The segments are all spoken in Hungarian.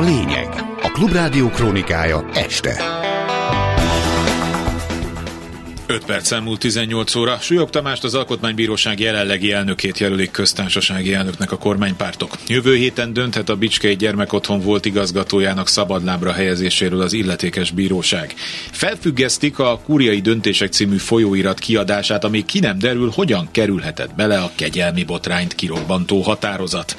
A lényeg. A Klubrádió krónikája este. 5 perc elmúlt 18 óra. Súlyog Tamást az Alkotmánybíróság jelenlegi elnökét jelölik köztársasági elnöknek a kormánypártok. Jövő héten dönthet a Bicskei Gyermekotthon volt igazgatójának szabadlábra helyezéséről az illetékes bíróság. Felfüggesztik a Kúriai Döntések című folyóirat kiadását, ami ki nem derül, hogyan kerülhetett bele a kegyelmi botrányt kirobbantó határozat.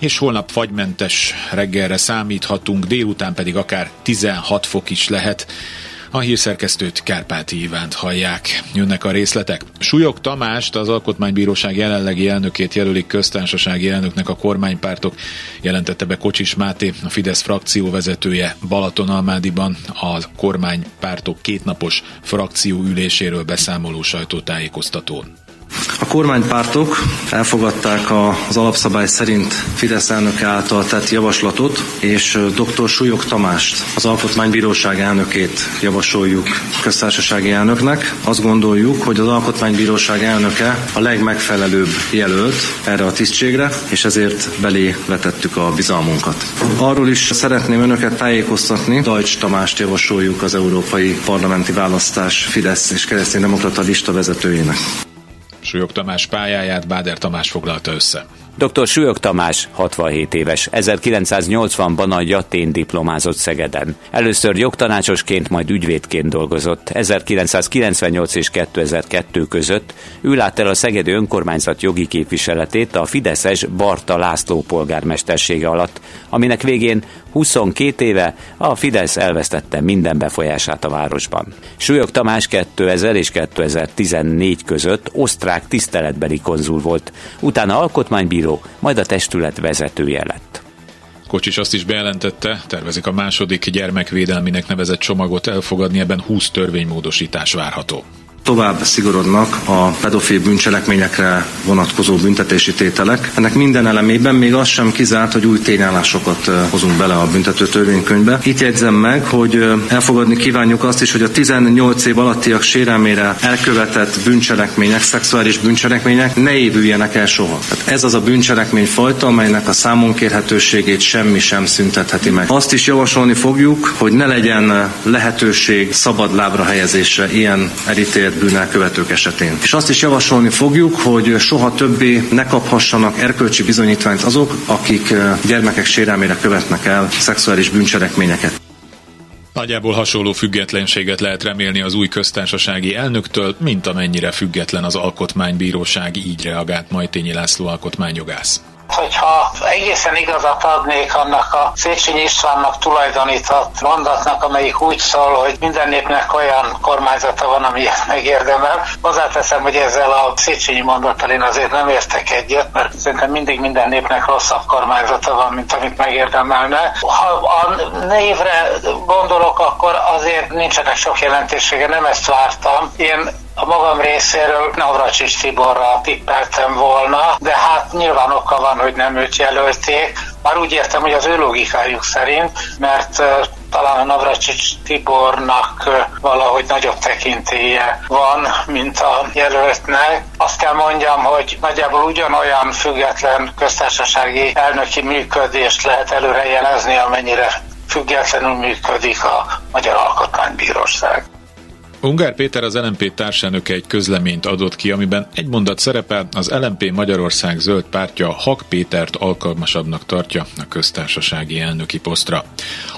És holnap fagymentes reggelre számíthatunk, délután pedig akár 16 fok is lehet. A hírszerkesztőt Kárpáti Ivánt hallják. Jönnek a részletek. Súlyog Tamást, az Alkotmánybíróság jelenlegi elnökét jelölik köztársasági elnöknek a kormánypártok, jelentette be Kocsis Máté, a Fidesz frakció vezetője Balatonalmádiban a kormánypártok kétnapos frakció üléséről beszámoló sajtótájékoztatón. A kormánypártok elfogadták az alapszabály szerint Fidesz elnöke által tett javaslatot, és dr. Súlyog Tamást, az Alkotmánybíróság elnökét javasoljuk köztársasági elnöknek. Azt gondoljuk, hogy az Alkotmánybíróság elnöke a legmegfelelőbb jelölt erre a tisztségre, és ezért belé vetettük a bizalmunkat. Arról is szeretném önöket tájékoztatni, Dajcs Tamást javasoljuk az Európai Parlamenti Választás Fidesz és Kereszténydemokrata lista vezetőjének. Súlyog Tamás pályáját Báder Tamás foglalta össze. Dr. Súlyog Tamás, 67 éves, 1980-ban a Jatén diplomázott Szegeden. Először jogtanácsosként, majd ügyvédként dolgozott. 1998 és 2002 között ő látta el a Szegedi önkormányzat jogi képviseletét a Fideszes Barta László polgármestersége alatt, aminek végén 22 éve a Fidesz elvesztette minden befolyását a városban. Súlyog Tamás 2000 és 2014 között osztrák tiszteletbeli konzul volt, utána alkotmánybíró, majd a testület vezetője lett. Kocsis azt is bejelentette, tervezik a második gyermekvédelminek nevezett csomagot elfogadni, ebben 20 törvénymódosítás várható tovább szigorodnak a pedofil bűncselekményekre vonatkozó büntetési tételek. Ennek minden elemében még az sem kizárt, hogy új tényállásokat hozunk bele a büntető törvénykönyvbe. Itt jegyzem meg, hogy elfogadni kívánjuk azt is, hogy a 18 év alattiak sérelmére elkövetett bűncselekmények, szexuális bűncselekmények ne évüljenek el soha. Tehát ez az a bűncselekmény fajta, amelynek a számonkérhetőségét semmi sem szüntetheti meg. Azt is javasolni fogjuk, hogy ne legyen lehetőség szabad lábra helyezésre ilyen elítélt bűnelkövetők esetén. És azt is javasolni fogjuk, hogy soha többé ne kaphassanak erkölcsi bizonyítványt azok, akik gyermekek sérelmére követnek el szexuális bűncselekményeket. Nagyjából hasonló függetlenséget lehet remélni az új köztársasági elnöktől, mint amennyire független az alkotmánybíróság, így reagált Majtényi László alkotmányjogász hogyha egészen igazat adnék annak a Széchenyi Istvánnak tulajdonított mondatnak, amelyik úgy szól, hogy minden népnek olyan kormányzata van, ami megérdemel. Hozzáteszem, hogy ezzel a Széchenyi mondattal én azért nem értek egyet, mert szerintem mindig minden népnek rosszabb kormányzata van, mint amit megérdemelne. Ha a névre gondolok, akkor azért nincsenek sok jelentősége, nem ezt vártam. Én a magam részéről Navracsics Tiborra tippeltem volna, de hát nyilván oka van, hogy nem őt jelölték. Már úgy értem, hogy az ő logikájuk szerint, mert talán a Navracsics Tibornak valahogy nagyobb tekintélye van, mint a jelöltnek. Azt kell mondjam, hogy nagyjából ugyanolyan független köztársasági elnöki működést lehet előrejelezni, amennyire függetlenül működik a Magyar Alkotmánybíróság. Ungár Péter az LMP társelnöke egy közleményt adott ki, amiben egy mondat szerepel, az LMP Magyarország zöld pártja Hak Pétert alkalmasabbnak tartja a köztársasági elnöki posztra.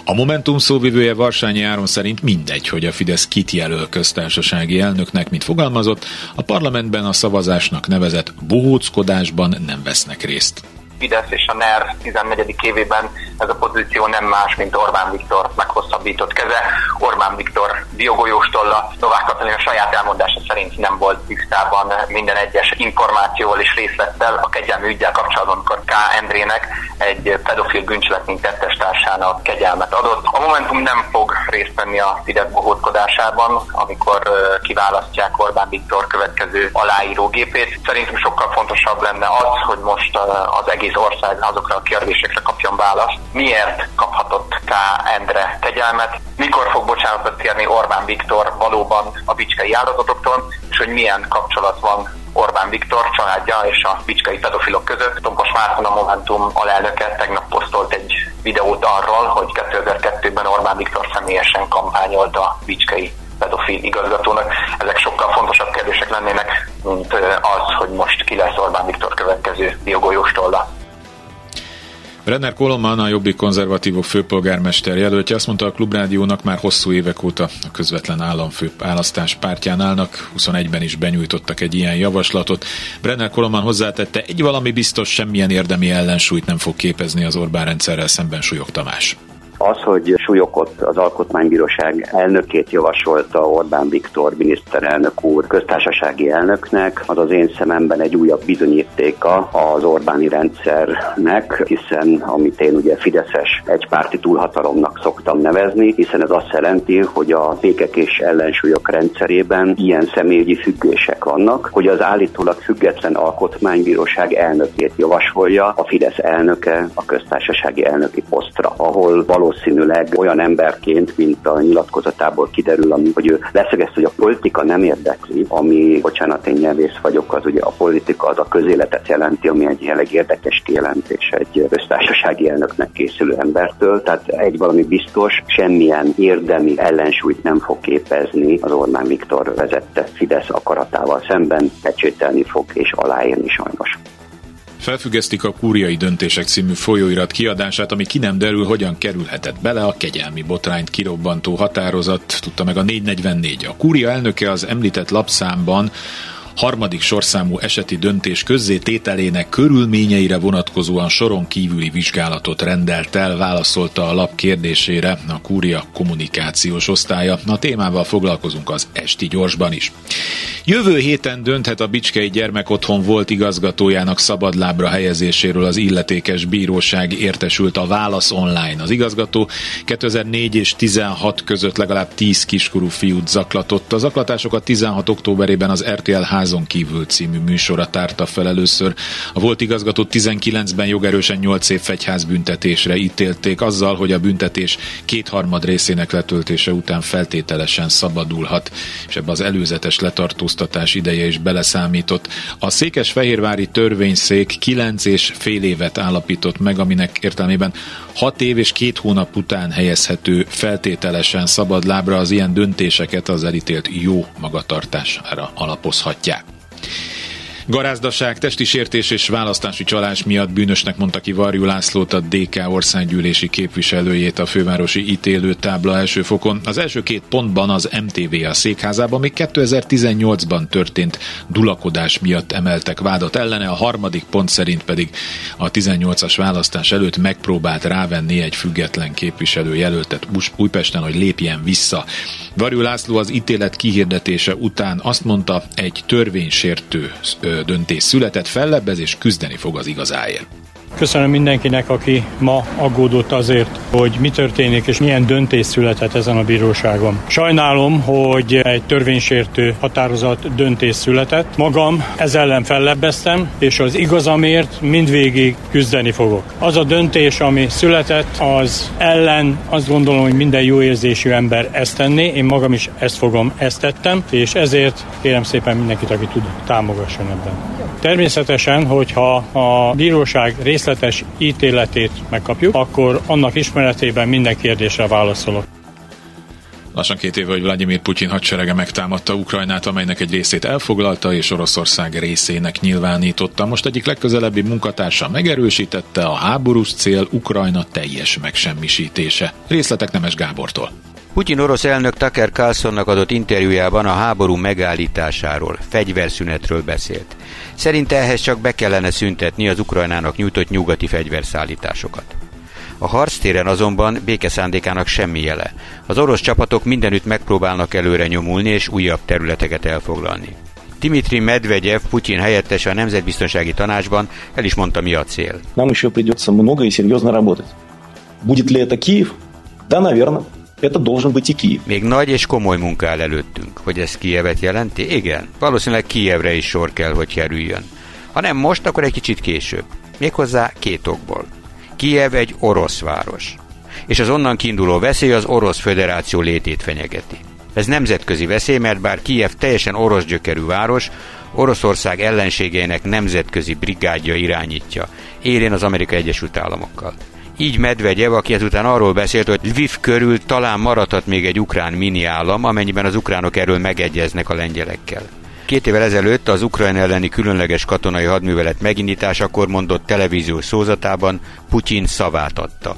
A Momentum szóvivője Varsányi Áron szerint mindegy, hogy a Fidesz kit jelöl köztársasági elnöknek, mint fogalmazott, a parlamentben a szavazásnak nevezett bohóckodásban nem vesznek részt. Fidesz és a NER 14. évében ez a pozíció nem más, mint Orbán Viktor meghosszabbított keze. Orbán Viktor biogolyóstolla, Novák Katalin a saját elmondása szerint nem volt tisztában minden egyes információval és részlettel a kegyelmi ügyel kapcsolatban, amikor K. Endrének egy pedofil bűncselekmény tettestársának kegyelmet adott. A Momentum nem fog részt venni a Fidesz bohózkodásában, amikor kiválasztják Orbán Viktor következő aláírógépét. Szerintem sokkal fontosabb lenne az, hogy most az egész egész ország azokra a kérdésekre kapjon választ. Miért kaphatott K. Endre kegyelmet? Mikor fog bocsánatot kérni Orbán Viktor valóban a bicskei áldozatoktól, és hogy milyen kapcsolat van Orbán Viktor családja és a bicskai pedofilok között. Tompos Márton a Momentum alelnöke tegnap posztolt egy videót arról, hogy 2002-ben Orbán Viktor személyesen kampányolt a bicskai pedofil igazgatónak. Ezek sokkal fontosabb kérdések lennének, mint az, hogy most ki lesz Orbán Viktor következő biogolyóstolla. Renner Koloman, a Jobbik konzervatívok főpolgármester jelöltje azt mondta a Klubrádiónak már hosszú évek óta a közvetlen államfő választás pártján állnak, 21-ben is benyújtottak egy ilyen javaslatot. Brenner Koloman hozzátette, egy valami biztos semmilyen érdemi ellensúlyt nem fog képezni az Orbán rendszerrel szemben Súlyog Tamás. Az, hogy Súlyokot az Alkotmánybíróság elnökét javasolta Orbán Viktor miniszterelnök úr köztársasági elnöknek, az az én szememben egy újabb bizonyítéka az Orbáni rendszernek, hiszen amit én ugye Fideszes egypárti túlhatalomnak szoktam nevezni, hiszen ez azt jelenti, hogy a fékek és ellensúlyok rendszerében ilyen személyi függések vannak, hogy az állítólag független alkotmánybíróság elnökét javasolja a Fidesz elnöke a köztársasági elnöki posztra, ahol való valószínűleg olyan emberként, mint a nyilatkozatából kiderül, hogy ő leszögezte, hogy a politika nem érdekli, ami, bocsánat, én nyelvész vagyok, az ugye a politika az a közéletet jelenti, ami egy jelenleg érdekes kijelentés egy köztársasági elnöknek készülő embertől. Tehát egy valami biztos, semmilyen érdemi ellensúlyt nem fog képezni az Orbán Viktor vezette Fidesz akaratával szemben, pecsételni fog és aláírni sajnos. Felfüggesztik a Kúriai Döntések című folyóirat kiadását, ami ki nem derül, hogyan kerülhetett bele a kegyelmi botrányt kirobbantó határozat, tudta meg a 444. A Kúria elnöke az említett lapszámban harmadik sorszámú eseti döntés közzétételének körülményeire vonatkozóan soron kívüli vizsgálatot rendelt el, válaszolta a lap kérdésére a Kúria kommunikációs osztálya. A témával foglalkozunk az esti gyorsban is. Jövő héten dönthet a Bicskei Gyermekotthon volt igazgatójának szabadlábra helyezéséről az illetékes bíróság értesült a Válasz online. Az igazgató 2004 és 16 között legalább 10 kiskorú fiút zaklatott. A zaklatásokat 16 októberében az RTL házon kívül című műsora tárta fel először. A volt igazgató 19-ben jogerősen 8 év fegyházbüntetésre ítélték azzal, hogy a büntetés kétharmad részének letöltése után feltételesen szabadulhat, és ebbe az előzetes letartóztatás ideje is beleszámított. A Székesfehérvári törvényszék 9 és fél évet állapított meg, aminek értelmében 6 év és két hónap után helyezhető feltételesen szabad lábra az ilyen döntéseket az elítélt jó magatartására alapozhatják. Garázdaság, testi sértés és választási csalás miatt bűnösnek mondta ki Varjú Lászlót a DK országgyűlési képviselőjét a fővárosi ítélő tábla első fokon. Az első két pontban az MTV a székházában még 2018-ban történt dulakodás miatt emeltek vádat ellene, a harmadik pont szerint pedig a 18-as választás előtt megpróbált rávenni egy független képviselő jelöltet Újpesten, hogy lépjen vissza. Varjú László az ítélet kihirdetése után azt mondta, egy törvénysértő döntés született, fellebbez és küzdeni fog az igazáért. Köszönöm mindenkinek, aki ma aggódott azért, hogy mi történik és milyen döntés született ezen a bíróságon. Sajnálom, hogy egy törvénysértő határozat döntés született. Magam ez ellen fellebbeztem, és az igazamért mindvégig küzdeni fogok. Az a döntés, ami született, az ellen azt gondolom, hogy minden jó érzésű ember ezt tenné. Én magam is ezt fogom, ezt tettem, és ezért kérem szépen mindenkit, aki tud, támogasson ebben. Természetesen, hogyha a bíróság részletes ítéletét megkapjuk, akkor annak ismeretében minden kérdésre válaszolok. Lassan két éve, hogy Vladimir Putyin hadserege megtámadta Ukrajnát, amelynek egy részét elfoglalta és Oroszország részének nyilvánította. Most egyik legközelebbi munkatársa megerősítette a háborús cél Ukrajna teljes megsemmisítése. Részletek Nemes Gábortól. Putyin orosz elnök Tucker Carlsonnak adott interjújában a háború megállításáról, fegyverszünetről beszélt. Szerinte ehhez csak be kellene szüntetni az Ukrajnának nyújtott nyugati fegyverszállításokat. A harctéren azonban békeszándékának semmi jele. Az orosz csapatok mindenütt megpróbálnak előre nyomulni és újabb területeket elfoglalni. Dimitri Medvegyev, Putyin helyettese a Nemzetbiztonsági Tanácsban el is mondta, mi a cél. Нам еще придется много и серьезно работать. Будет ли это Киев? Да, наверное. Это должен быть и Киев. Még nagy és komoly munka áll előttünk. Hogy ez Kijevet jelenti? Igen. Valószínűleg Kijevre is sor kell, hogy kerüljön. Ha nem most, akkor egy kicsit később. Méghozzá két okból. Kijev egy orosz város. És az onnan kiinduló veszély az orosz föderáció létét fenyegeti. Ez nemzetközi veszély, mert bár Kijev teljesen orosz gyökerű város, Oroszország ellenségeinek nemzetközi brigádja irányítja, élén az Amerikai Egyesült Államokkal. Így Medvegyev, aki ezután arról beszélt, hogy Lviv körül talán maradhat még egy ukrán mini állam, amennyiben az ukránok erről megegyeznek a lengyelekkel. Két évvel ezelőtt az Ukrajna elleni különleges katonai hadművelet megindításakor mondott televíziós szózatában Putyin szavát adta.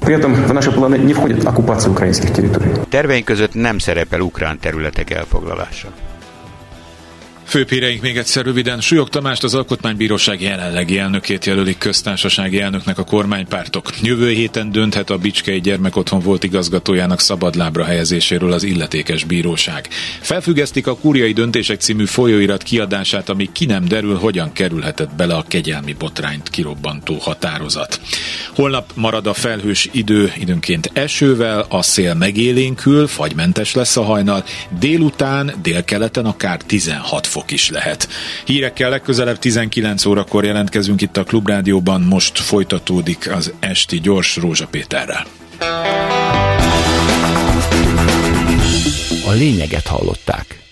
Terveink között nem szerepel ukrán területek elfoglalása. Főpíreink még egyszer röviden. Súlyog Tamást az Alkotmánybíróság jelenlegi elnökét jelölik köztársasági elnöknek a kormánypártok. Jövő héten dönthet a Bicskei Gyermekotthon volt igazgatójának szabadlábra helyezéséről az illetékes bíróság. Felfüggesztik a Kúriai Döntések című folyóirat kiadását, ami ki nem derül, hogyan kerülhetett bele a kegyelmi botrányt kirobbantó határozat. Holnap marad a felhős idő, időnként esővel, a szél megélénkül, fagymentes lesz a hajnal, délután, délkeleten akár 16 fok fok is lehet. Hírekkel legközelebb 19 órakor jelentkezünk itt a Klubrádióban, most folytatódik az esti gyors Rózsa Péterrel. A lényeget hallották.